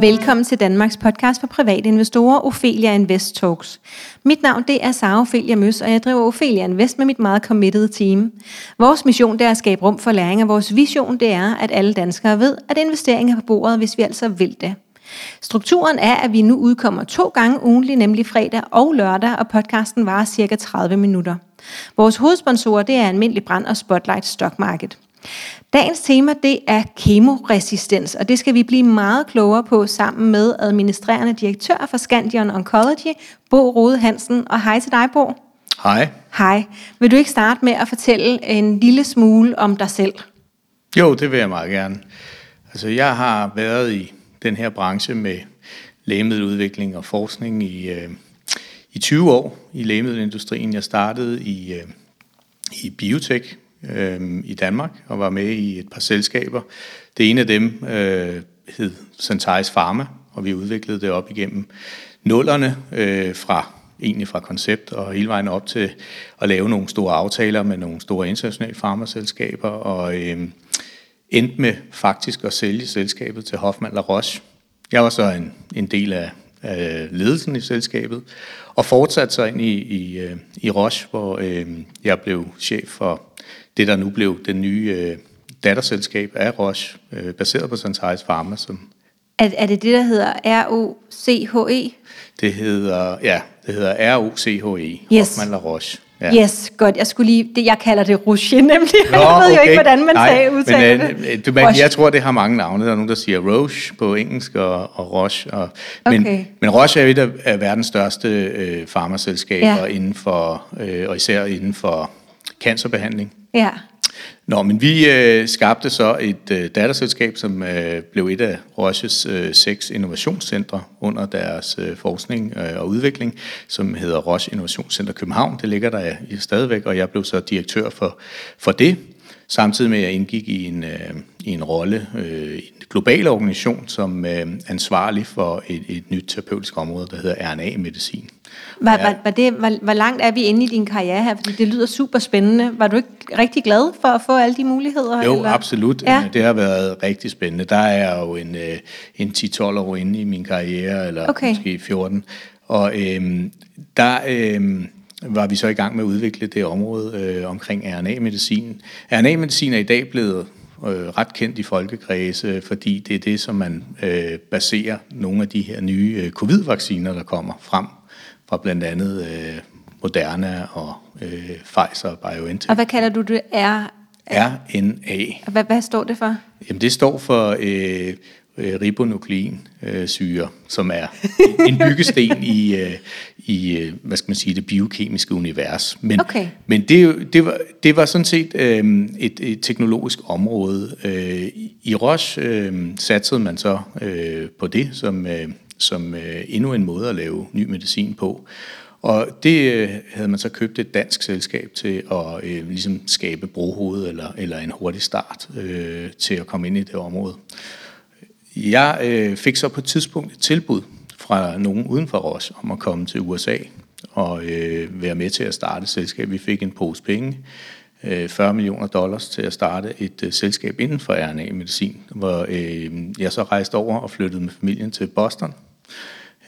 Velkommen til Danmarks podcast for private investorer, Ophelia Invest Talks. Mit navn det er Sara Ophelia Møs, og jeg driver Ophelia Invest med mit meget committed team. Vores mission det er at skabe rum for læring, og vores vision det er, at alle danskere ved, at investering er på bordet, hvis vi altså vil det. Strukturen er, at vi nu udkommer to gange ugentlig, nemlig fredag og lørdag, og podcasten varer cirka 30 minutter. Vores hovedsponsorer det er Almindelig Brand og Spotlight Stock Market. Dagens tema det er kemoresistens, og det skal vi blive meget klogere på sammen med administrerende direktør for Scandion Oncology, Bo Rode Hansen. Og hej til dig, Bo. Hej. Hej. Vil du ikke starte med at fortælle en lille smule om dig selv? Jo, det vil jeg meget gerne. Altså, jeg har været i den her branche med lægemiddeludvikling og forskning i, øh, i 20 år i lægemiddelindustrien. Jeg startede i, øh, i biotech øh, i Danmark og var med i et par selskaber. Det ene af dem øh, hed Centais Pharma, og vi udviklede det op igennem nullerne øh, fra egentlig fra koncept og hele vejen op til at lave nogle store aftaler med nogle store internationale farmaselskaber, og øh, endte med faktisk at sælge selskabet til Hoffmann La Roche. Jeg var så en, en del af, af ledelsen i selskabet, og fortsatte så ind i, i, øh, i Roche, hvor øh, jeg blev chef for det, der nu blev den nye øh, datterselskab af Roche, øh, baseret på Santaris Pharma. Som er, er det det, der hedder ROCHE? Det hedder, ja, det hedder ROCHE, yes. Hoffmann La Roche. Ja. Yes, godt. Jeg, skulle lige, det, jeg kalder det Roche nemlig. Nå, jeg ved okay. jo ikke, hvordan man Nej, udtaler men, det. Du, man, jeg tror, det har mange navne. Der er nogen, der siger Roche på engelsk og, og Roche. Og, men, okay. men Roche er et af verdens største øh, farmaselskaber ja. inden for, øh, og især inden for cancerbehandling. Ja. Nå, men vi øh, skabte så et øh, datterselskab, som øh, blev et af Roches øh, seks innovationscentre under deres øh, forskning øh, og udvikling, som hedder Roche Innovationscenter København. Det ligger der i stadigvæk, og jeg blev så direktør for, for det, samtidig med at jeg indgik i en, øh, i en rolle øh, i en global organisation som øh, ansvarlig for et, et nyt terapeutisk område, der hedder RNA-medicin. Var, var, var det, var, hvor langt er vi inde i din karriere her? Fordi det lyder super spændende. Var du ikke rigtig glad for at få alle de muligheder? Jo, eller? absolut. Ja. Det har været rigtig spændende. Der er jo en, øh, en 10-12 år inde i min karriere, eller okay. måske 14. Og øhm, der øhm, var vi så i gang med at udvikle det område øh, omkring RNA-medicin. RNA-medicin er i dag blevet øh, ret kendt i folkekredse, fordi det er det, som man øh, baserer nogle af de her nye øh, covid-vacciner, der kommer frem fra blandt andet øh, Moderna og øh, Pfizer og BioNTech. Og hvad kalder du det? R RNA. Hvad, hvad står det for? Jamen det står for øh, ribonukleinsyre, øh, som er en byggesten i, øh, i øh, hvad skal man sige, det biokemiske univers. Men, okay. men det, det, var, det var sådan set øh, et, et teknologisk område. Øh, I Roche øh, satsede man så øh, på det som, øh, som øh, endnu en måde at lave ny medicin på. Og det øh, havde man så købt et dansk selskab til at øh, ligesom skabe brohoved eller, eller en hurtig start øh, til at komme ind i det område. Jeg øh, fik så på et tidspunkt et tilbud fra nogen uden for os om at komme til USA og øh, være med til at starte et selskab. Vi fik en pose penge, øh, 40 millioner dollars til at starte et øh, selskab inden for RNA-medicin, hvor øh, jeg så rejste over og flyttede med familien til Boston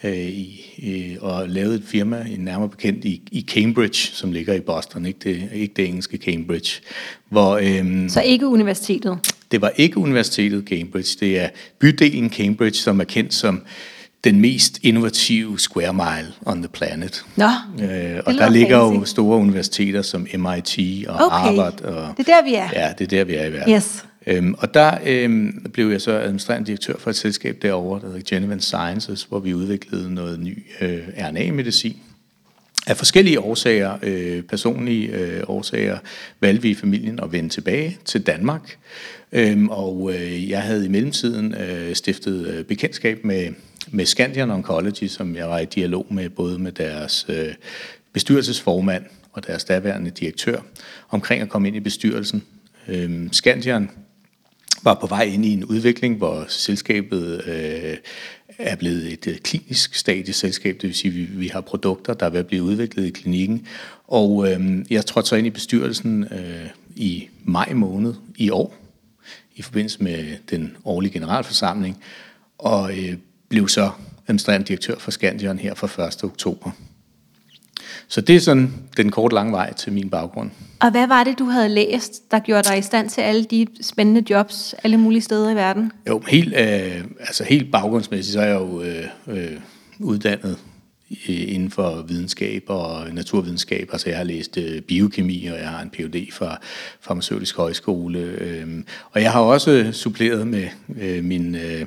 øh, i, i, og lavede et firma, en nærmere bekendt i, i Cambridge, som ligger i Boston, ikke det, ikke det engelske Cambridge. Hvor, øh, Så ikke universitetet? Det var ikke universitetet Cambridge, det er bydelen Cambridge, som er kendt som den mest innovative square mile on the planet. Nå, øh, og der ligger fancy. jo store universiteter som MIT og okay. Harvard. Og, det er der, vi er. Ja, det er der, vi er i verden. Yes. Øhm, og der øhm, blev jeg så administrerende direktør for et selskab derovre, der hedder Genevant Sciences, hvor vi udviklede noget ny øh, RNA-medicin. Af forskellige årsager, øh, personlige øh, årsager, valgte vi i familien at vende tilbage til Danmark. Øhm, og øh, jeg havde i mellemtiden øh, stiftet øh, bekendtskab med, med Scandian Oncology, som jeg var i dialog med, både med deres øh, bestyrelsesformand og deres daværende direktør, omkring at komme ind i bestyrelsen. Øhm, Scandian var på vej ind i en udvikling, hvor selskabet øh, er blevet et øh, klinisk stadieselskab, det vil sige, at vi, vi har produkter, der er ved at blive udviklet i klinikken. Og øh, jeg trådte så ind i bestyrelsen øh, i maj måned i år, i forbindelse med den årlige generalforsamling. Og øh, blev så administrerende direktør for Scandion her fra 1. oktober. Så det er sådan den kort lange vej til min baggrund. Og hvad var det, du havde læst, der gjorde dig i stand til alle de spændende jobs alle mulige steder i verden? Jo, helt, øh, altså helt baggrundsmæssigt, så er jeg jo øh, øh, uddannet inden for videnskab og naturvidenskab. Altså jeg har læst øh, biokemi, og jeg har en Ph.D. fra Farmaceutisk Højskole. Øh, og jeg har også suppleret med øh, min, øh,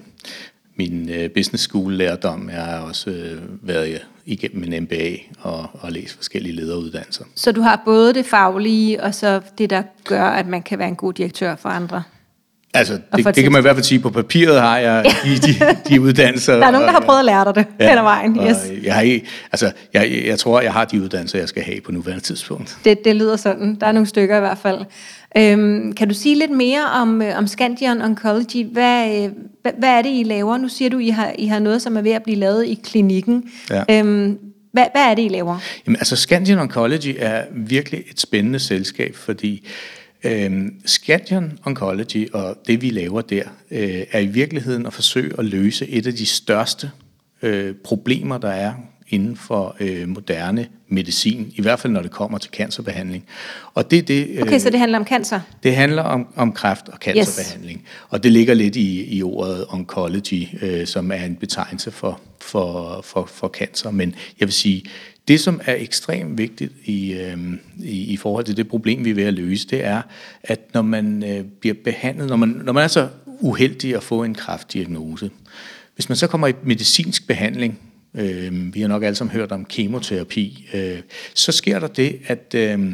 min øh, business school lærdom. Jeg har også øh, været igennem en MBA og, og læst forskellige lederuddannelser. Så du har både det faglige, og så det, der gør, at man kan være en god direktør for andre? Altså, det, det kan man i hvert fald sige, på papiret har jeg de, de, de uddannelser. Der er nogen, der har prøvet at lære dig det ja, hen ad vejen. Yes. Jeg, har, altså, jeg, jeg tror, jeg har de uddannelser, jeg skal have på nuværende tidspunkt. Det, det lyder sådan. Der er nogle stykker i hvert fald. Øhm, kan du sige lidt mere om, øh, om Scandion Oncology? Hvad, øh, hvad, hvad er det, I laver? Nu siger du, I har, I har noget, som er ved at blive lavet i klinikken. Ja. Øhm, hvad, hvad er det, I laver? Jamen, altså Scandion Oncology er virkelig et spændende selskab, fordi Øhm, Scandion Oncology og det vi laver der, øh, er i virkeligheden at forsøge at løse et af de største øh, problemer, der er inden for øh, moderne medicin, i hvert fald når det kommer til cancerbehandling. Og det, det, øh, okay, så det handler om cancer? Det handler om, om kræft og cancerbehandling. Yes. Og det ligger lidt i, i ordet oncology, øh, som er en betegnelse for, for, for, for cancer. Men jeg vil sige, det, som er ekstremt vigtigt i, øh, i, i forhold til det problem, vi er ved at løse, det er, at når man øh, bliver behandlet, når man, når man er så uheldig at få en kræftdiagnose, hvis man så kommer i medicinsk behandling, øh, vi har nok alle sammen hørt om kemoterapi, øh, så sker der det, at øh,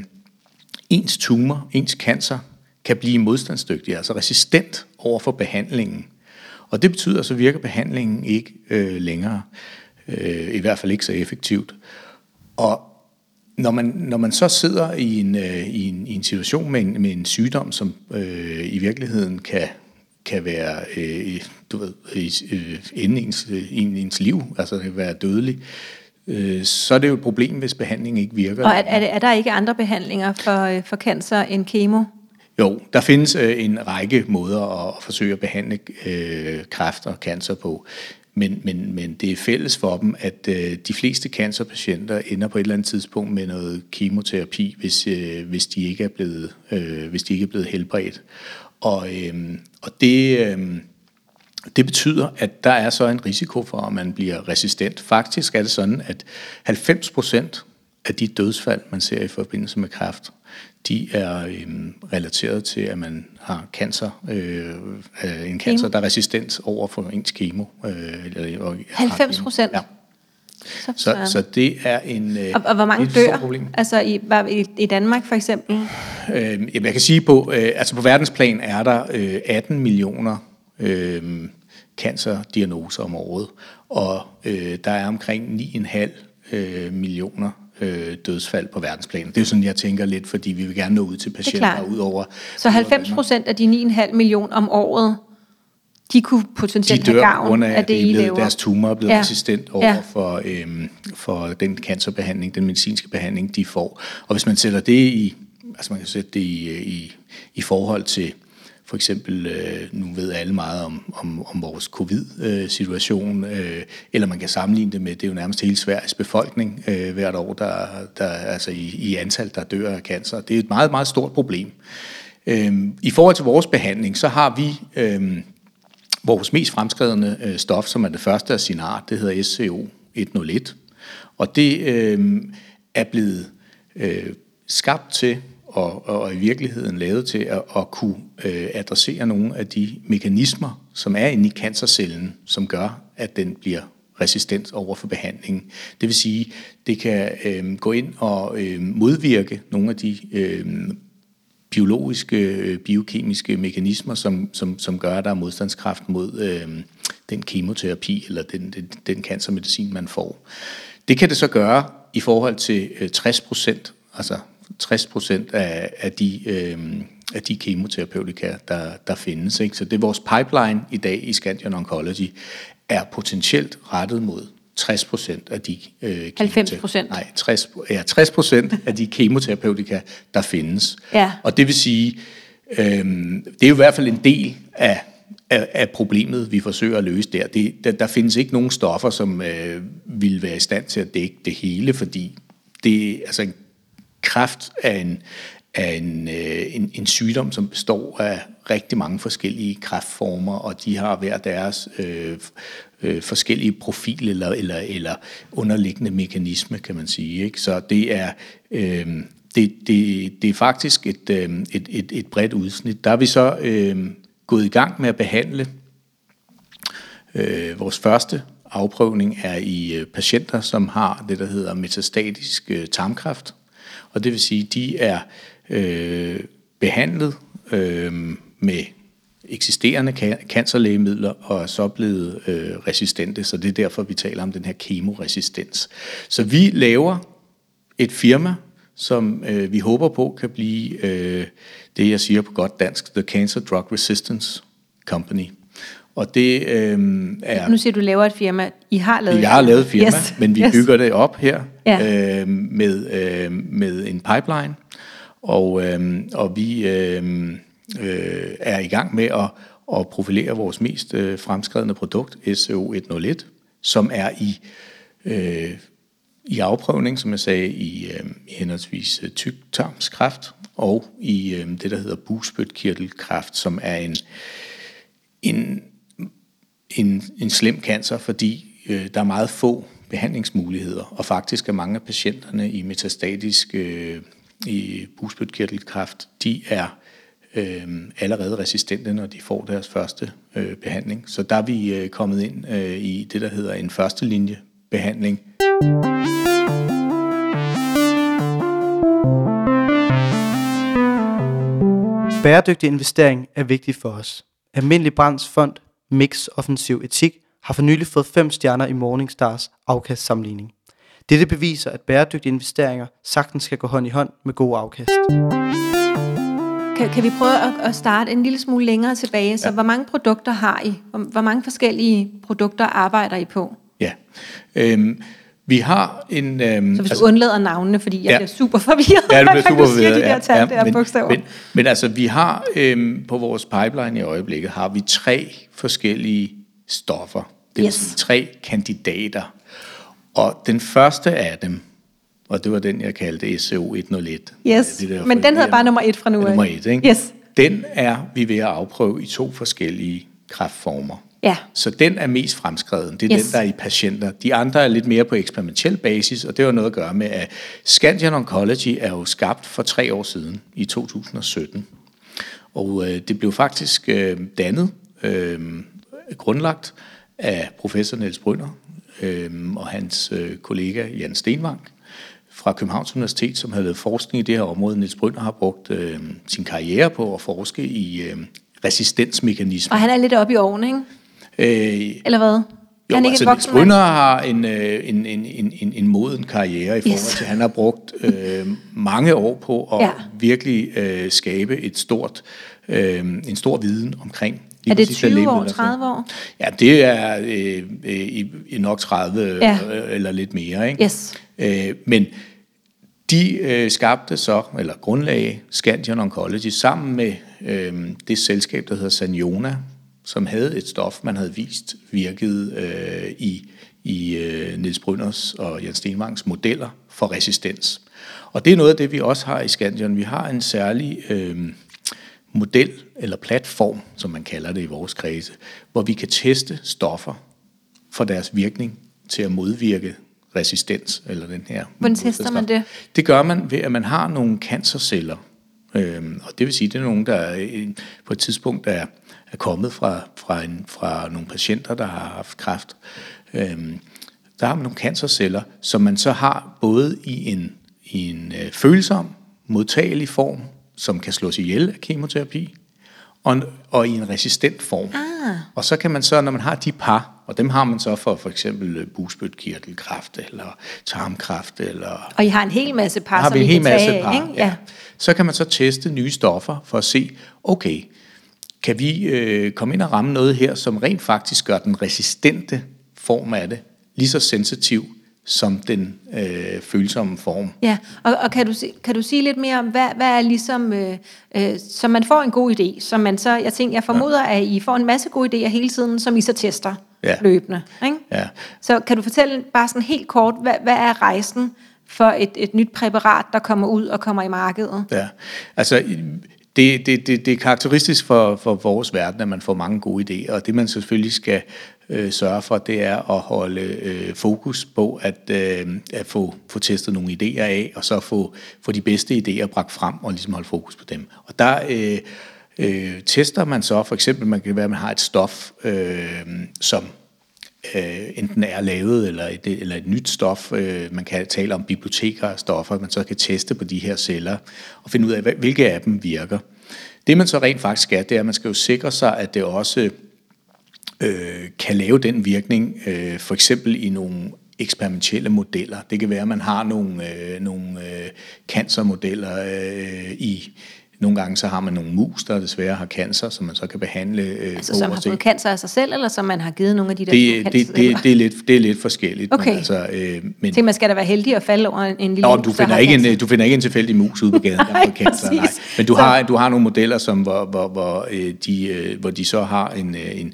ens tumor, ens cancer, kan blive modstandsdygtig, altså resistent over for behandlingen. Og det betyder, at så virker behandlingen ikke øh, længere, øh, i hvert fald ikke så effektivt. Og når man, når man så sidder i en, øh, i en, i en situation med en, med en sygdom, som øh, i virkeligheden kan, kan være øh, du ved, øh, inden ens, i ens liv, altså det kan være dødelig, øh, så er det jo et problem, hvis behandlingen ikke virker. Og er, er, er der ikke andre behandlinger for, øh, for cancer end kemo? Jo, der findes øh, en række måder at forsøge at behandle øh, kræft og cancer på. Men, men, men det er fælles for dem, at øh, de fleste cancerpatienter ender på et eller andet tidspunkt med noget kemoterapi, hvis, øh, hvis, de, ikke er blevet, øh, hvis de ikke er blevet helbredt. Og, øh, og det, øh, det betyder, at der er så en risiko for, at man bliver resistent. Faktisk er det sådan, at 90 procent af de dødsfald, man ser i forbindelse med kræft, de er øhm, relateret til, at man har cancer, øh, en cancer, der er resistent over for ens kemo. Øh, eller, 90 procent? Ja. Så, så, så det er en øh, og, og hvor mange dør? Problem. Altså i, i, i Danmark for eksempel? Øh, jamen, jeg kan sige på, øh, altså på verdensplan er der øh, 18 millioner øh, cancerdiagnoser om året, og øh, der er omkring 9,5 øh, millioner øh, dødsfald på verdensplan. Det er sådan, jeg tænker lidt, fordi vi vil gerne nå ud til patienter ud over... Så 90 procent af de 9,5 millioner om året, de kunne potentielt de have gavn af, af det, I laver. Deres tumor er blevet ja. resistent over ja. for, øhm, for den cancerbehandling, den medicinske behandling, de får. Og hvis man sætter det i, altså man kan sætte det i, i, i forhold til for eksempel, øh, nu ved alle meget om, om, om vores covid-situation, øh, eller man kan sammenligne det med, det er jo nærmest hele Sveriges befolkning øh, hvert år, der, der altså i, i antal, der dør af cancer. Det er et meget, meget stort problem. Øh, I forhold til vores behandling, så har vi øh, vores mest fremskredende øh, stof, som er det første af sin art, det hedder SCO 101, og det øh, er blevet øh, skabt til og, og i virkeligheden lavet til at, at kunne øh, adressere nogle af de mekanismer, som er inde i cancercellen, som gør, at den bliver resistent over for behandlingen. Det vil sige, det kan øh, gå ind og øh, modvirke nogle af de øh, biologiske, øh, biokemiske mekanismer, som, som, som gør, at der er modstandskraft mod øh, den kemoterapi eller den, den, den cancermedicin, man får. Det kan det så gøre i forhold til øh, 60 procent, altså 60 procent af, af, de, øh, af de kemoterapeutika, der, der findes. Ikke? Så det er vores pipeline i dag i Scandion Oncology, er potentielt rettet mod 60 procent af de øh, 90 procent? Nej, 60, ja, 60 procent af de kemoterapeutika, der findes. Ja. Og det vil sige, øh, det er jo i hvert fald en del af af, af problemet, vi forsøger at løse der. Det, der, der findes ikke nogen stoffer, som øh, vil være i stand til at dække det hele, fordi det, altså en kræft er en, af en, øh, en, en sygdom, som består af rigtig mange forskellige kræftformer, og de har hver deres øh, øh, forskellige profil eller, eller, eller underliggende mekanisme, kan man sige. Ikke? Så det er, øh, det, det, det er faktisk et, øh, et, et, et bredt udsnit. Der er vi så øh, gået i gang med at behandle. Øh, vores første afprøvning er i øh, patienter, som har det, der hedder metastatisk øh, tarmkræft. Og det vil sige, de er øh, behandlet øh, med eksisterende cancerlægemidler og er så blevet øh, resistente, så det er derfor, vi taler om den her kemoresistens. Så vi laver et firma, som øh, vi håber på kan blive øh, det, jeg siger på godt dansk, The Cancer Drug Resistance Company. Og det øh, er... Nu siger du, laver et firma. I har lavet Jeg har lavet et firma, yes. men vi yes. bygger det op her ja. øh, med, øh, med en pipeline, og, øh, og vi øh, øh, er i gang med at, at profilere vores mest øh, fremskredne produkt, SCO-101, som er i, øh, i afprøvning, som jeg sagde, i, øh, henholdsvis øh, tyktarmskræft og i øh, det, der hedder bugspytkirtelkræft, som er en, en, en, en slem cancer, fordi øh, der er meget få behandlingsmuligheder, og faktisk er mange af patienterne i metastatisk øh, i bugspytkirtelkræft, de er øh, allerede resistente, når de får deres første øh, behandling. Så der er vi øh, kommet ind øh, i det, der hedder en første linje behandling. Bæredygtig investering er vigtig for os. Almindelig Brands Fond Mix Offensiv Etik har for nylig fået 5 stjerner i Morningstars afkastsamligning. Dette beviser, at bæredygtige investeringer sagtens skal gå hånd i hånd med god afkast. Kan, kan vi prøve at, at starte en lille smule længere tilbage? Så ja. hvor mange produkter har I? Hvor, hvor mange forskellige produkter arbejder I på? Ja, øhm, vi har en... Øhm, så hvis altså, du undlader navnene, fordi jeg ja. bliver super forvirret, ja, du bliver super forvirret, de der tal, ja, der men, bogstaver. Men, men altså, vi har øhm, på vores pipeline i øjeblikket, har vi tre forskellige stoffer. Det yes. sige tre kandidater. Og den første af dem, og det var den, jeg kaldte SCO 101. Yes, det der men den hedder bare nummer et fra nu af. Nummer et, ikke? Yes. Den er vi ved at afprøve i to forskellige kræftformer. Ja. Så den er mest fremskrevet. Det er yes. den, der er i patienter. De andre er lidt mere på eksperimentel basis, og det har noget at gøre med, at Scandian Oncology er jo skabt for tre år siden, i 2017. Og øh, det blev faktisk øh, dannet, øh, grundlagt af professor Niels Brynner øh, og hans øh, kollega Jan Stenvang fra Københavns Universitet, som havde lavet forskning i det her område. Niels Brynner har brugt øh, sin karriere på at forske i øh, resistensmekanismer. Og han er lidt oppe i årene, ikke? Øh, Eller hvad? Jo, han er ikke altså, Brynner har en, øh, en, en, en, en, en moden karriere i forhold yes. til, han har brugt øh, mange år på at ja. virkelig øh, skabe et stort, øh, en stor viden omkring er det 20 år, 30 år? Ja, det er øh, øh, nok 30 ja. eller lidt mere. Ikke? Yes. Øh, men de øh, skabte så, eller grundlagde Scandion Oncology sammen med øh, det selskab, der hedder Saniona, som havde et stof, man havde vist virkede øh, i, i øh, Niels Bryners og Jens Stenvangs modeller for resistens. Og det er noget af det, vi også har i Scandion. Vi har en særlig øh, model eller platform, som man kalder det i vores kredse, hvor vi kan teste stoffer for deres virkning til at modvirke resistens, eller den her... Hvordan tester man det? Det gør man ved, at man har nogle cancerceller, øhm, og det vil sige, det er nogen, der på et tidspunkt er, er kommet fra, fra, en, fra nogle patienter, der har haft kræft. Øhm, der har man nogle cancerceller, som man så har både i en, i en øh, følsom, modtagelig form, som kan slås ihjel af kemoterapi, og, og i en resistent form. Ah. Og så kan man så, når man har de par, og dem har man så for for eksempel øh, bugspytkirtelkræft, eller tarmkræft, eller... Og I har en hel masse par, har som vi en hel masse tage, par, ikke? Ja. ja. Så kan man så teste nye stoffer for at se, okay, kan vi øh, komme ind og ramme noget her, som rent faktisk gør den resistente form af det lige så sensitiv som den øh, følsomme form. Ja, og, og kan, du, kan du sige lidt mere om, hvad, hvad er ligesom, øh, øh, så man får en god idé, som man så, jeg tænker, jeg formoder, ja. at I får en masse gode idéer hele tiden, som I så tester ja. løbende. Ikke? Ja. Så kan du fortælle bare sådan helt kort, hvad, hvad er rejsen for et, et nyt præparat, der kommer ud og kommer i markedet? Ja, altså det, det, det, det er karakteristisk for, for vores verden, at man får mange gode idéer, og det man selvfølgelig skal øh, sørge for, det er at holde øh, fokus på at, øh, at få, få testet nogle idéer af, og så få, få de bedste idéer bragt frem og ligesom holde fokus på dem. Og der øh, øh, tester man så, for eksempel, man kan være, at man har et stof, øh, som øh, enten er lavet eller et, eller et nyt stof. Øh, man kan tale om biblioteker af stoffer, man så kan teste på de her celler og finde ud af, hvilke af dem virker. Det man så rent faktisk skal, det er, at man skal jo sikre sig, at det også øh, kan lave den virkning, øh, for eksempel i nogle eksperimentelle modeller. Det kan være, at man har nogle, øh, nogle øh, cancermodeller øh, i, nogle gange så har man nogle mus, der desværre har cancer, som man så kan behandle. Øh, altså som har fået cancer af sig selv, eller som man har givet nogle af de der det, det, det, det, er lidt, det er lidt forskelligt. Okay. Men altså, øh, men, Tænk, man skal da være heldig at falde over en lille Nå, du finder, ikke en, du finder ikke en tilfældig mus ude på gaden, der har cancer. Nej. Men du har, du har nogle modeller, som, hvor, hvor, hvor, øh, de, øh, hvor de så har en, øh, en,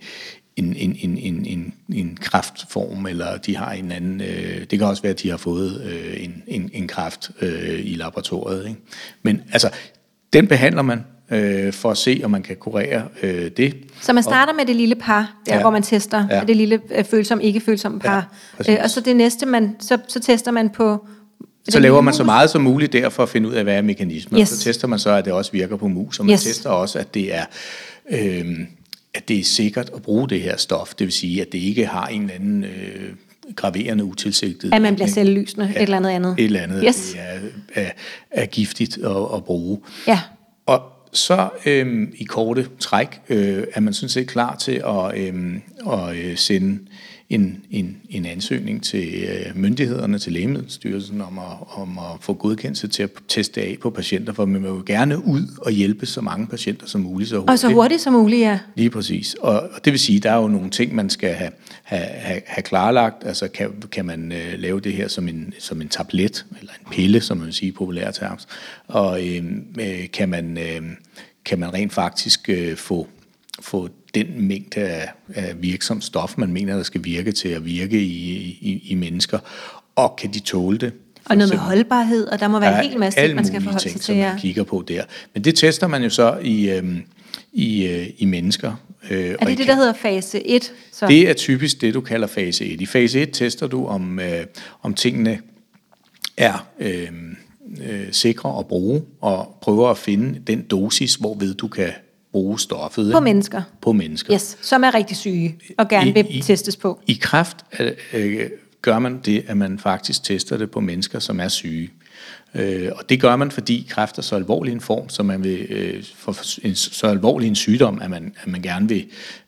en, en, en, en, en, en kraftform, eller de har en anden... Øh, det kan også være, at de har fået øh, en, en, en kraft øh, i laboratoriet. Ikke? Men altså, den behandler man øh, for at se, om man kan kurere øh, det. Så man starter og, med det lille par, der ja, hvor man tester ja. det lille øh, følsom, ikke følsom par. Ja, øh, og så det næste, man, så, så tester man på... Så laver man så meget som muligt der for at finde ud af, hvad er mekanismen. Yes. Så tester man så, at det også virker på mus, og man yes. tester også, at det er... Øh, at det er sikkert at bruge det her stof, det vil sige, at det ikke har en eller anden øh, graverende utilsigtet. At man bliver selvlysende, ja, et eller andet andet. Et eller andet, yes. det er, er, er giftigt at, at bruge. Ja. Og så øhm, i korte træk øh, er man sådan set klar til at, øhm, at øh, sende en, en, en ansøgning til øh, myndighederne, til Lægemiddelstyrelsen, om at, om at få godkendelse til at teste af på patienter, for man vil jo gerne ud og hjælpe så mange patienter som muligt. Så hurtigt. Og så hurtigt som muligt, ja. Lige præcis. Og, og det vil sige, at der er jo nogle ting, man skal have, have, have, have klarlagt. Altså kan, kan man øh, lave det her som en, som en tablet, eller en pille, som man vil sige populært terms. Og øh, øh, kan, man, øh, kan man rent faktisk øh, få få den mængde af, af virksom stof, man mener, der skal virke til at virke i, i, i mennesker, og kan de tåle det? Og noget med holdbarhed, og der må være en hel masse ting, man skal forholde ting, sig til. Ja. man kigger på der. Men det tester man jo så i, øhm, i, øh, i mennesker. Øh, er det det, der hedder fase 1? Så? Det er typisk det, du kalder fase 1. I fase 1 tester du, om, øh, om tingene er øh, øh, sikre at bruge, og prøver at finde den dosis, hvorved du kan bruge stoffet. På mennesker? På mennesker. Yes, som er rigtig syge og gerne I, vil i, testes på. I kraft øh, gør man det, at man faktisk tester det på mennesker, som er syge. Øh, og det gør man, fordi kræft er så alvorlig en form, så man vil øh, for en, så alvorlig en sygdom, at man, at man gerne vil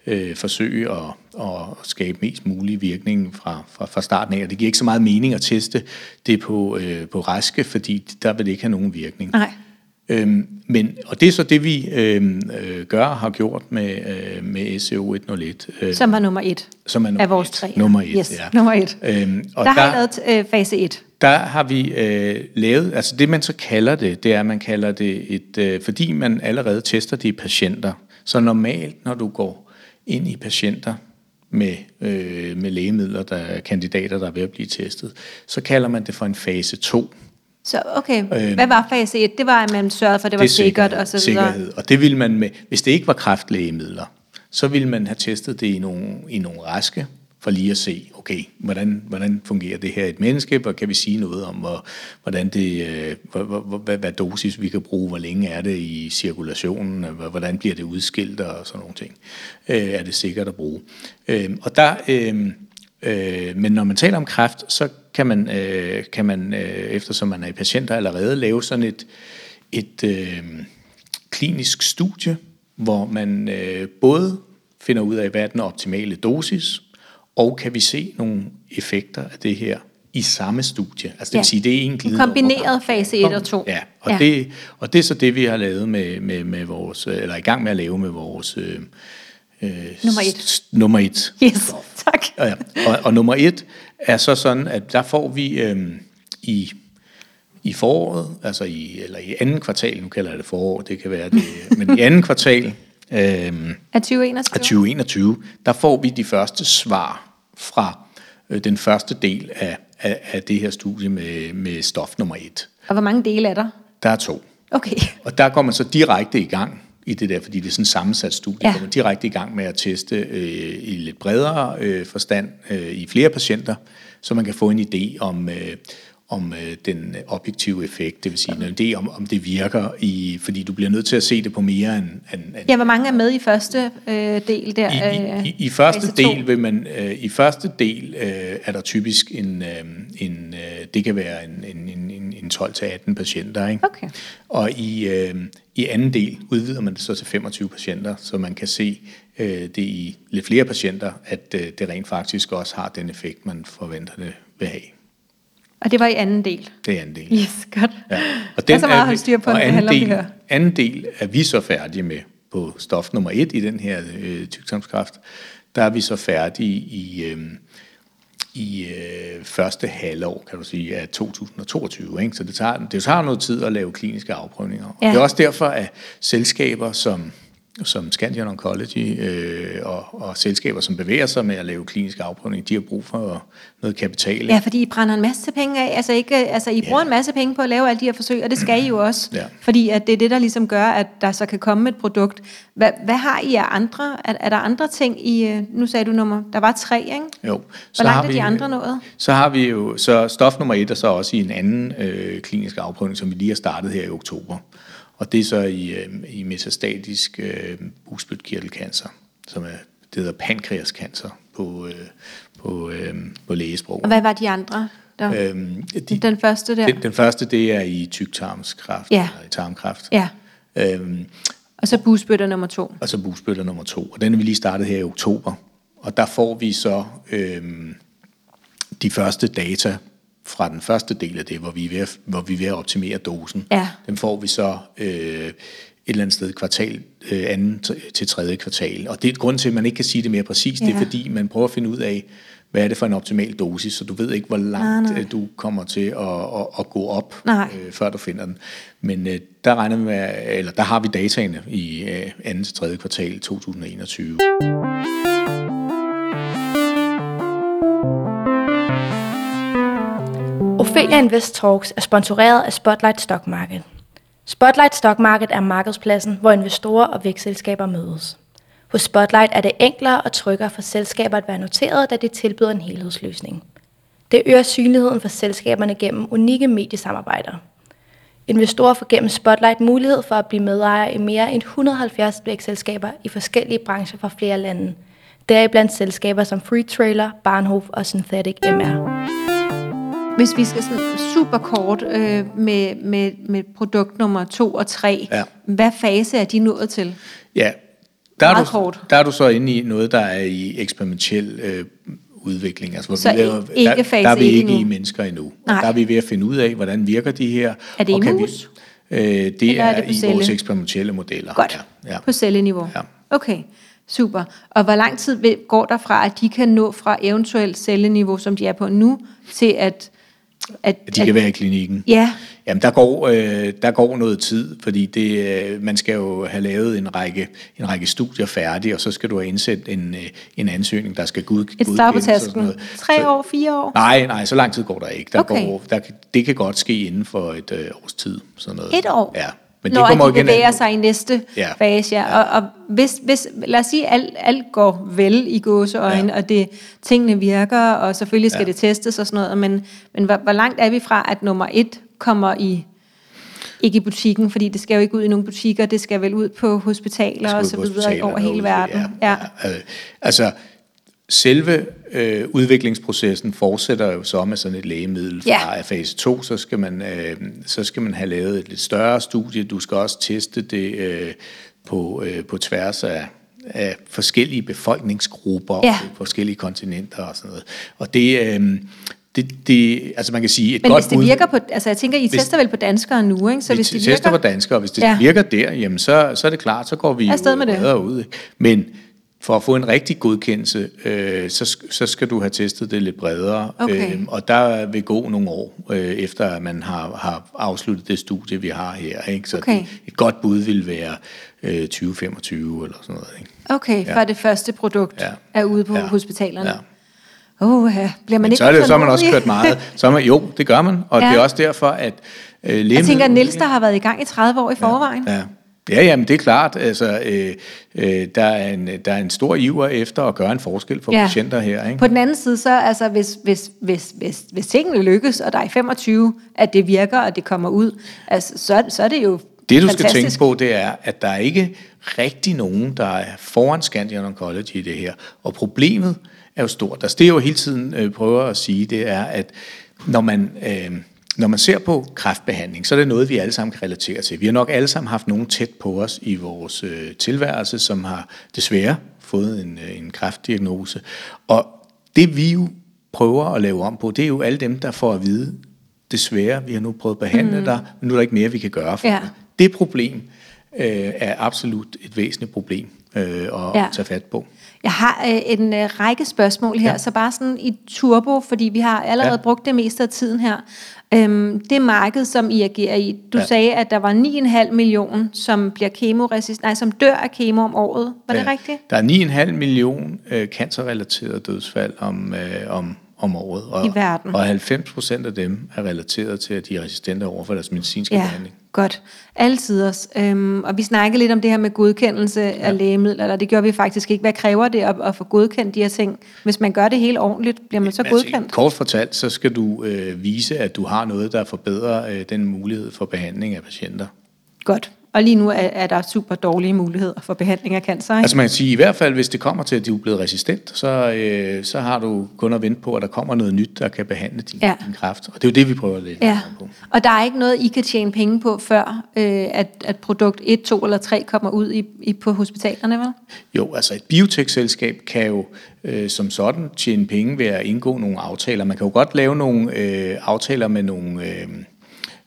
øh, forsøge at, at skabe mest mulig virkning fra, fra, fra starten af. Og det giver ikke så meget mening at teste det på, øh, på raske, fordi der vil det ikke have nogen virkning. Nej. Øhm, men, og det er så det, vi øhm, øh, gør og har gjort med, øh, med SEO 101. Øh, som var nummer et som er nummer af vores et. tre. Nummer et, yes, ja. nummer et. Øhm, og der, der har I lavet øh, fase 1. Der har vi øh, lavet, altså det man så kalder det, det er, at man kalder det et, øh, fordi man allerede tester det i patienter. Så normalt, når du går ind i patienter, med, øh, med lægemidler, der er kandidater, der er ved at blive testet, så kalder man det for en fase 2. Så okay, øh, hvad var fase 1? Det var, at man sørgede for, at det, det var sikkert og så videre. Sikkerhed, og det ville man med, hvis det ikke var kraftlægemidler, så ville man have testet det i nogle, i nogle raske, for lige at se, okay, hvordan, hvordan fungerer det her i et menneske, og kan vi sige noget om, hvor, hvordan det, øh, hvad, hvad, hvad dosis vi kan bruge, hvor længe er det i cirkulationen, hvordan bliver det udskilt og sådan nogle ting. Øh, er det sikkert at bruge? Øh, og der, øh, øh, men når man taler om kræft, så kan man, øh, kan man øh, eftersom man er i patienter allerede, lave sådan et, et øh, klinisk studie, hvor man øh, både finder ud af, hvad er den optimale dosis, og kan vi se nogle effekter af det her i samme studie. Altså det ja. vil sige, det er en glidende Kombineret fase 1 og 2. Ja, og, ja. Det, og det er så det, vi har lavet med, med, med vores, eller i gang med at lave med vores øh, øh, Nummer et. nummer et. Yes, tak. Ja, ja. Og, og nummer et er så sådan, at der får vi øhm, i, i foråret, altså i, eller i anden kvartal, nu kalder jeg det forår, det kan være det, men i anden kvartal øhm, Er 2021? af 2021, der får vi de første svar fra øh, den første del af, af, af det her studie med, med stof nummer et. Og hvor mange dele er der? Der er to. Okay. Og der går man så direkte i gang i det der, fordi det er sådan en sammensat studie, Ja. går man direkte i gang med at teste øh, i lidt bredere øh, forstand øh, i flere patienter, så man kan få en idé om, øh, om øh, den objektive effekt, det vil sige en idé om, om det virker, i, fordi du bliver nødt til at se det på mere end... end, end Ja, hvor mange er med i første øh, del der? i, øh, i, i, I første fase del vil man øh, i første del øh, er der typisk en øh, en øh, det kan være en en en, en- en 12 til 18 patienter, ikke? Okay. Og i øh, i anden del udvider man det så til 25 patienter, så man kan se øh, det i lidt flere patienter, at øh, det rent faktisk også har den effekt man forventer det vil have. Og det var i anden del? Det er anden del. Yes, godt. Ja. Og Der er så meget at holde styr på, og det anden om del, det her. anden del er vi så færdige med på stof nummer et i den her øh, tyktarmskræft. Der er vi så færdige i, øh, i øh, første halvår, kan du sige, af 2022. Ikke? Så det tager, det tager noget tid at lave kliniske afprøvninger. Ja. Ja. Det er også derfor, at selskaber som som Scandion Oncology øh, og, og selskaber, som bevæger sig med at lave kliniske afprøvninger, de har brug for noget kapital. ikke? Ja, fordi I brænder en masse penge af. Altså, ikke, altså I bruger Ja. en masse penge på at lave alle de her forsøg, og det skal I jo også. Ja. Fordi at det er det, der ligesom gør, at der så kan komme et produkt. Hvad, hvad har I af andre? Er, er der andre ting i... øh, Nu sagde du nummer... Der var tre, ikke? Jo. Hvor langt er de andre nået? Så har vi jo, så stof nummer et er så også i en anden øh, klinisk afprøvning, som vi lige har startet her i oktober. Og det er så i, øh, i metastatisk øh, bugspytkirtelcancer, som er, det hedder pankreascancer på, øh, på, øh, på lægesprog. Og hvad var de andre? Der, Øhm, de, den første der? den, den første, det er i tyktarmskræft, Ja. eller i tarmkræft. Ja. Øhm, Og så busbøtter nummer to. og så bugspytter nummer to. Og den er vi lige startet her i oktober. Og der får vi så øhm, de første data fra den første del af det, hvor vi er ved at, hvor vi er ved at optimere dosen. Ja. Dem får vi så øh, et eller andet sted kvartal, øh, anden til tredje kvartal. Og det er grund til, at man ikke kan sige det mere præcist. Det Ja. er fordi, man prøver at finde ud af, hvad er det for en optimal dosis, så du ved ikke, hvor langt Nej, nej. øh, du kommer til at, at, at gå op, Nej. øh, før du finder den. Men øh, der regner med, eller der har vi dataene i øh, anden til tredje kvartal 2021. Ophelia Invest Talks er sponsoreret af Spotlight Stock Market. Spotlight Stock Market er markedspladsen, hvor investorer og vækstselskaber mødes. Hos Spotlight er det enklere og tryggere for selskaber at være noteret, da det tilbyder en helhedsløsning. Det øger synligheden for selskaberne gennem unikke mediesamarbejder. Investorer får gennem Spotlight mulighed for at blive medejer i mere end 170 vækstselskaber i forskellige brancher fra flere lande. Deriblandt selskaber som Free Trailer, Barnhof og Synthetic MR. Hvis vi skal sådan super kort øh, med, med, med produkt nummer to og tre, Ja. hvad fase er de nået til? Ja, der er, du, kort. der er du så inde i noget, der er i eksperimentel øh, udvikling. Altså, hvor Så vi laver, ikke der, fase der er vi ikke endnu? i mennesker endnu. Nej. Der er vi ved at finde ud af, hvordan virker de her. Er det i mus? Vi, øh, det Eller er er, det i celle? vores eksperimentelle modeller. Godt. Ja, ja. På celleniveau? Ja. Okay, super. Og hvor lang tid går der fra, at de kan nå fra eventuelt celleniveau, som de er på nu, til at... at, At de kan være i klinikken. Ja, Jamen, der går, øh, der går noget tid, fordi det, øh, man skal jo have lavet en række, en række studier færdige, og så skal du have indsat en, øh, en ansøgning, der skal gud, et godkendes. Tre år, fire år? Nej, nej, så lang tid går der ikke. Der Okay. går, der, det kan godt ske inden for et øh, års tid. Sådan noget. Et år? Ja. Men Når det kommer de igen bevæger an- sig i næste Ja. fase, ja. Og, og hvis, hvis, lad os sige, at alt, alt går vel i gåseøjne, ja. Ja. og det, tingene virker, og selvfølgelig skal ja. Ja. det testes og sådan noget, men, men hvor, hvor langt er vi fra, at nummer et kommer i, ikke i butikken, fordi det skal jo ikke ud i nogle butikker, det skal vel ud på hospitaler og så videre over hele verden. Ja. Ja. Øh, altså, selve øh, udviklingsprocessen fortsætter jo så med sådan et lægemiddel Ja. fra fase 2, så skal, man, øh, så skal man have lavet et lidt større studie. Du skal også teste det øh, på, øh, på tværs af, af forskellige befolkningsgrupper Ja. på forskellige kontinenter og sådan noget. Og det, øh, det, det altså man kan sige, et Men godt hvis det virker på, altså jeg tænker, I Hvis- tester vel på danskere nu, ikke? Så vi hvis det tester virker, på danskere, og hvis det Ja. ja. virker der, jamen så, så er det klart, så går vi jo med det. ud. ikke? Men for at få en rigtig godkendelse, øh, så, så skal du have testet det lidt bredere. Okay. Øh, og der vil gå nogle år, øh, efter at man har, har afsluttet det studie, vi har her. Ikke? Så Okay. det, et godt bud vil være øh, 2025 eller sådan noget. Ikke? Okay, Ja. før det første produkt Ja. er ude på Ja. hospitalerne. Ja. Åh, ja. bliver man Men ikke så, er det, så har man også kørt meget. Så er man, jo, det gør man. Og Ja. ja. det er også derfor, at øh, lægemiddel... Jeg tænker, at Niels, der har været i gang i 30 år i forvejen. Ja. Ja, jamen det er klart. Altså, øh, øh, der, er en, der er en stor iver efter at gøre en forskel for Ja. ja. patienter her. Ikke? På den anden side, så altså, hvis, hvis, hvis, hvis, hvis tingene lykkes, og der er i 25, at det virker, og det kommer ud, altså, så, så er det jo Det du skal fantastisk. tænke på, det er, at der er ikke rigtig nogen, der er foran Scandion Oncology i det her. Og problemet er jo stort. Altså det jeg jo hele tiden øh, prøver at sige, det er, at når man, øh, når man ser på kræftbehandling, så er det noget, vi alle sammen kan relatere til. Vi har nok alle sammen haft nogen tæt på os i vores øh, tilværelse, som har desværre fået en, øh, en kræftdiagnose. Og det vi jo prøver at lave om på, det er jo alle dem, der får at vide, desværre, vi har nu prøvet at behandle mm. dig, men nu er der ikke mere, vi kan gøre for Ja. dig. Det problem øh, er absolut et væsentligt problem øh, at Ja. tage fat på. Jeg har øh, en øh, række spørgsmål her, ja. Så bare sådan i turbo, fordi vi har allerede ja. Brugt det meste af tiden her. Øhm, det marked, som I agerer i, du ja. Sagde, at der var 9,5 millioner, som bliver kemoresist, nej, som dør af kemo om året. Var det Ja. rigtigt? Der er 9,5 million øh, cancerrelaterede dødsfald om, øh, om, om året. Og, I verden. Og 90 procent af dem er relateret til, at de er resistente over for deres medicinske Ja, behandling. Godt. Altid også. Øhm, og vi snakkede lidt om det her med godkendelse ja. af lægemidler, eller det gjorde vi faktisk ikke. Hvad kræver det at, at få godkendt de her ting? Hvis man gør det helt ordentligt, bliver man så godkendt? Altså, kort fortalt, så skal du øh, vise, at du har noget, der forbedrer øh, den mulighed for behandling af patienter. Godt. Og lige nu er, er der super dårlige muligheder for behandling af cancer, ikke? Altså man kan sige, i hvert fald hvis det kommer til, at du er blevet resistent, så, øh, så har du kun at vente på, at der kommer noget nyt, der kan behandle din, Ja. din kræft. Og det er jo det, vi prøver at lægge Ja, på. og der er ikke noget, I kan tjene penge på, før øh, at, at produkt 1, 2 eller 3 kommer ud i, i, på hospitalerne, vel? Jo, altså et biotech-selskab kan jo øh, som sådan tjene penge ved at indgå nogle aftaler. Man kan jo godt lave nogle øh, aftaler med nogle øh,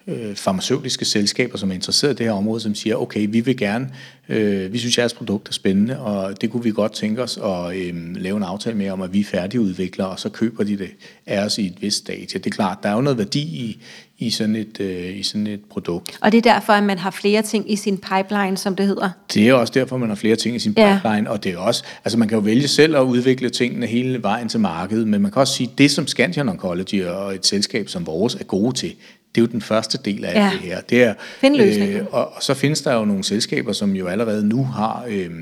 øh, farmaceutiske selskaber, som er interesseret i det her område, som siger, okay, vi vil gerne, øh, vi synes, jeres produkt er spændende, og det kunne vi godt tænke os at øh, lave en aftale med om, at vi er færdigudviklere, og så køber de det af os i et vist stadie. Det er klart, der er jo noget værdi i, i, sådan et, øh, i sådan et produkt. Og det er derfor, at man har flere ting i sin pipeline, som det hedder. Det er også derfor, man har flere ting i sin Ja. pipeline, og det er også, altså man kan jo vælge selv at udvikle tingene hele vejen til markedet, men man kan også sige, det som Scandion Oncology og et selskab som vores er gode til, det er jo den første del af Ja. ja. det her. Det er, Finde løsninger. og, og så findes der jo nogle selskaber, som jo allerede nu har, øh, hvad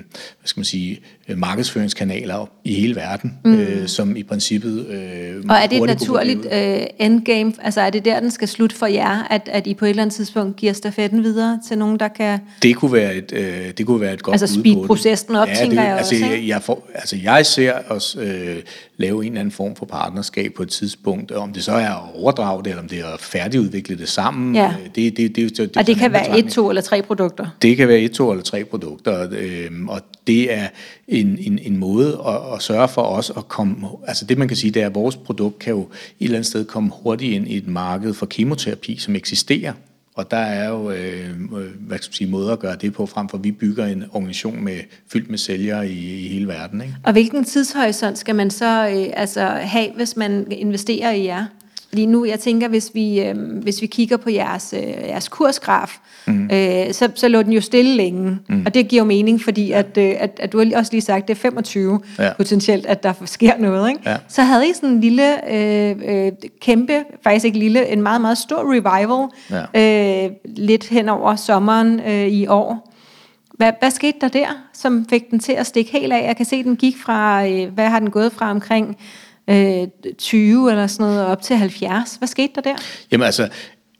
skal man sige, øh, markedsføringskanaler i hele verden, mm. øh, som i princippet øh, Og er det et naturligt øh, endgame? Altså er det der, den skal slutte for jer, at, at I på et eller andet tidspunkt giver stafetten videre til nogen, der kan... Det kunne være et, øh, det kunne være et godt Altså speed det. processen op, tænker jeg altså, også, Jeg, jeg, får, altså, jeg ser os øh, lave en eller anden form for partnerskab på et tidspunkt, om det så er at overdrage det, eller om det er at færdigudvikle det sammen. Ja. øh, Det, det, det, det, det, Og det er kan være et, to eller tre produkter. Det kan være et, to eller tre produkter, øh, og det er en, en, en måde at, at sørge for os at komme... Altså det, man kan sige, det er, at vores produkt kan jo et eller andet sted komme hurtigt ind i et marked for kemoterapi, som eksisterer. Og der er jo øh, hvad skal man sige, måder at gøre det på, frem for at vi bygger en organisation med, fyldt med sælgere i, i hele verden. Ikke? Og hvilken tidshorisont skal man så øh, altså, have, hvis man investerer i jer? Lige nu, jeg tænker, hvis vi, øh, hvis vi kigger på jeres, øh, jeres kursgraf, mm. øh, så, så lå den jo stille længe. Mm. Og det giver jo mening, fordi at, øh, at, at du har også lige sagt, det er 25 ja. Potentielt, at der sker noget. Ikke? Ja. Så havde I sådan en lille, øh, øh, kæmpe, faktisk ikke lille, en meget, meget stor revival, ja. øh, lidt hen over sommeren øh, i år. Hvad, hvad skete der der, som fik den til at stikke helt af? Jeg kan se, at den gik fra, øh, hvad har den gået fra omkring øh, 20 eller sådan noget op til 70. Hvad skete der der? Jamen altså,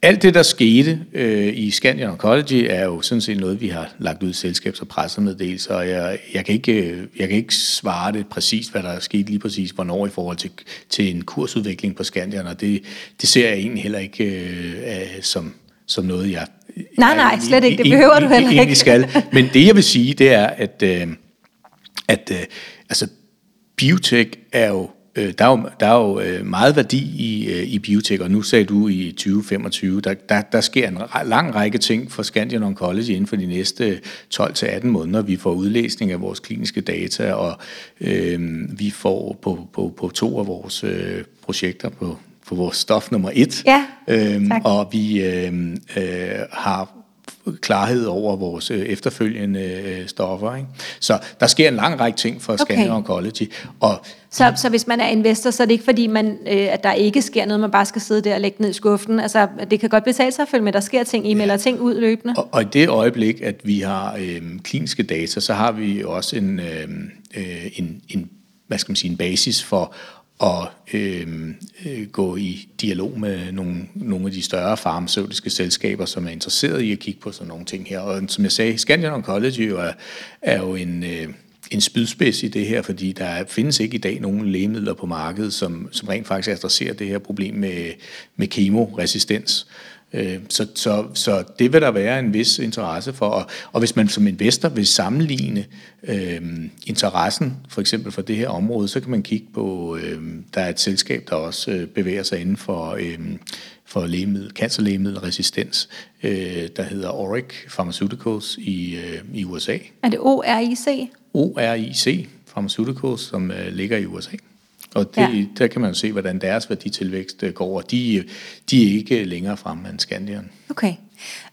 alt det, der skete øh, i Scandion Oncology, er jo sådan set noget, vi har lagt ud i selskabs- og pressemeddelelser, og jeg, jeg, kan ikke, øh, jeg kan ikke svare det præcist, hvad der er sket lige præcis, hvornår i forhold til, til en kursudvikling på Scandion, og det, det ser jeg egentlig heller ikke øh, som, som noget, jeg... Nej, nej, jeg slet ikke. Det behøver du heller ikke. skal. Men det, jeg vil sige, det er, at, øh, at øh, altså, biotech er jo øh, der er jo, der er jo øh, meget værdi i, øh, i biotech, og nu sagde du i 2025, der, der, der sker en lang række ting for Scandion Oncology inden for de næste 12-18 måneder. Vi får udlæsning af vores kliniske data, og øh, vi får på, på, på to af vores øh, projekter på, på vores stof nummer et. Ja, øhm, og vi øh, øh, har klarhed over vores øh, efterfølgende øh, stoffer. Ikke? Så der sker en lang række ting for okay. Scandion Oncology. Og så, så hvis man er investor, så er det ikke fordi, man, øh, at der ikke sker noget, man bare skal sidde der og lægge ned i skuffen. Altså, det kan godt betale sig at følge med, der sker ting, I melder ting ud løbende. Og, og i det øjeblik, at vi har øh, kliniske data, så har vi også en, øh, en, en, hvad skal man sige, en basis for og øhm, øh, gå i dialog med nogle, nogle af de større farmaceutiske selskaber, som er interesseret i at kigge på sådan nogle ting her. Og som jeg sagde, Scandion Oncology er, er jo en, øh, en spydspids i det her, fordi der findes ikke i dag nogen lægemidler på markedet, som, som rent faktisk adresserer det her problem med, med kemoresistens. Øh, så, så, så det vil der være en vis interesse for. Og, og hvis man som investor vil sammenligne øh, interessen for eksempel for det her område, så kan man kigge på, øh, der er et selskab, der også øh, bevæger sig inden for, øh, for lægemiddel, cancerlægemiddelresistens, øh, der hedder Oric Pharmaceuticals i, øh, i USA. Er det ORIC? ORIC Pharmaceuticals, som øh, ligger i USA. Og det, ja. der kan man jo se, hvordan deres værditilvækst øh, går, og de, de er ikke længere fremme end Scandion. Okay.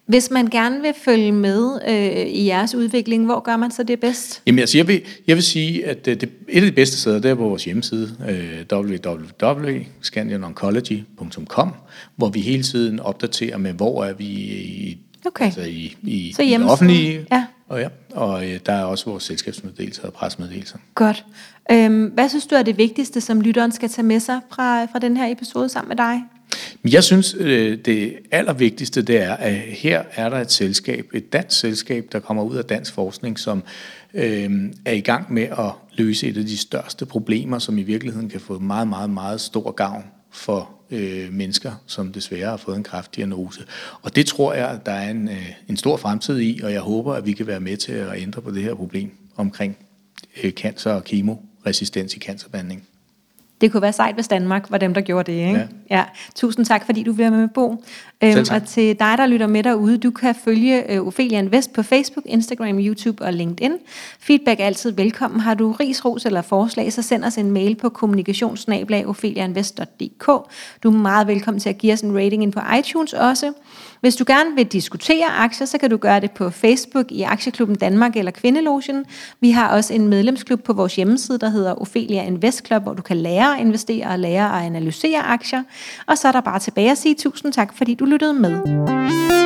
Hvis man gerne vil følge med øh, i jeres udvikling, hvor gør man så det bedst? Jamen altså, jeg vil, jeg vil sige, at øh, det, et af de bedste steder, det er på vores hjemmeside, øh, www.scandianoncology.com, hvor vi hele tiden opdaterer med, hvor er vi i, okay. altså i, i, så i det offentlige. Ja. Og, ja, og øh, der er også vores selskabsmeddelelser og presmeddelelser. Godt. Øhm, hvad synes du er det vigtigste, som lytteren skal tage med sig fra, fra den her episode sammen med dig? Jeg synes, øh, det allervigtigste det er, at her er der et selskab, et dansk selskab, der kommer ud af dansk forskning, som øh, er i gang med at løse et af de største problemer, som i virkeligheden kan få meget, meget, meget stor gavn for øh, mennesker, som desværre har fået en kræftdiagnose. Og det tror jeg, der er en, øh, en stor fremtid i, og jeg håber, at vi kan være med til at ændre på det her problem omkring øh, cancer og kemoresistens i cancerbehandling. Det kunne være sejt, hvis Danmark var dem, der gjorde det. Ikke? Ja. Ja. Tusind tak, fordi du vil med, Bo. Øhm, og til dig, der lytter med derude, du kan følge øh, Ophelia Invest på Facebook, Instagram, YouTube og LinkedIn. Feedback er altid velkommen. Har du ris, ros eller forslag, så send os en mail på kommunikationsnablag.opheliainvest.dk. Du er meget velkommen til at give os en rating ind på iTunes også. Hvis du gerne vil diskutere aktier, så kan du gøre det på Facebook i Aktieklubben Danmark eller Kvindelogen. Vi har også en medlemsklub på vores hjemmeside, der hedder Ophelia Invest Club, hvor du kan lære at investere og lære at analysere aktier. Og så er der bare tilbage at sige tusind tak, fordi du lyttede med.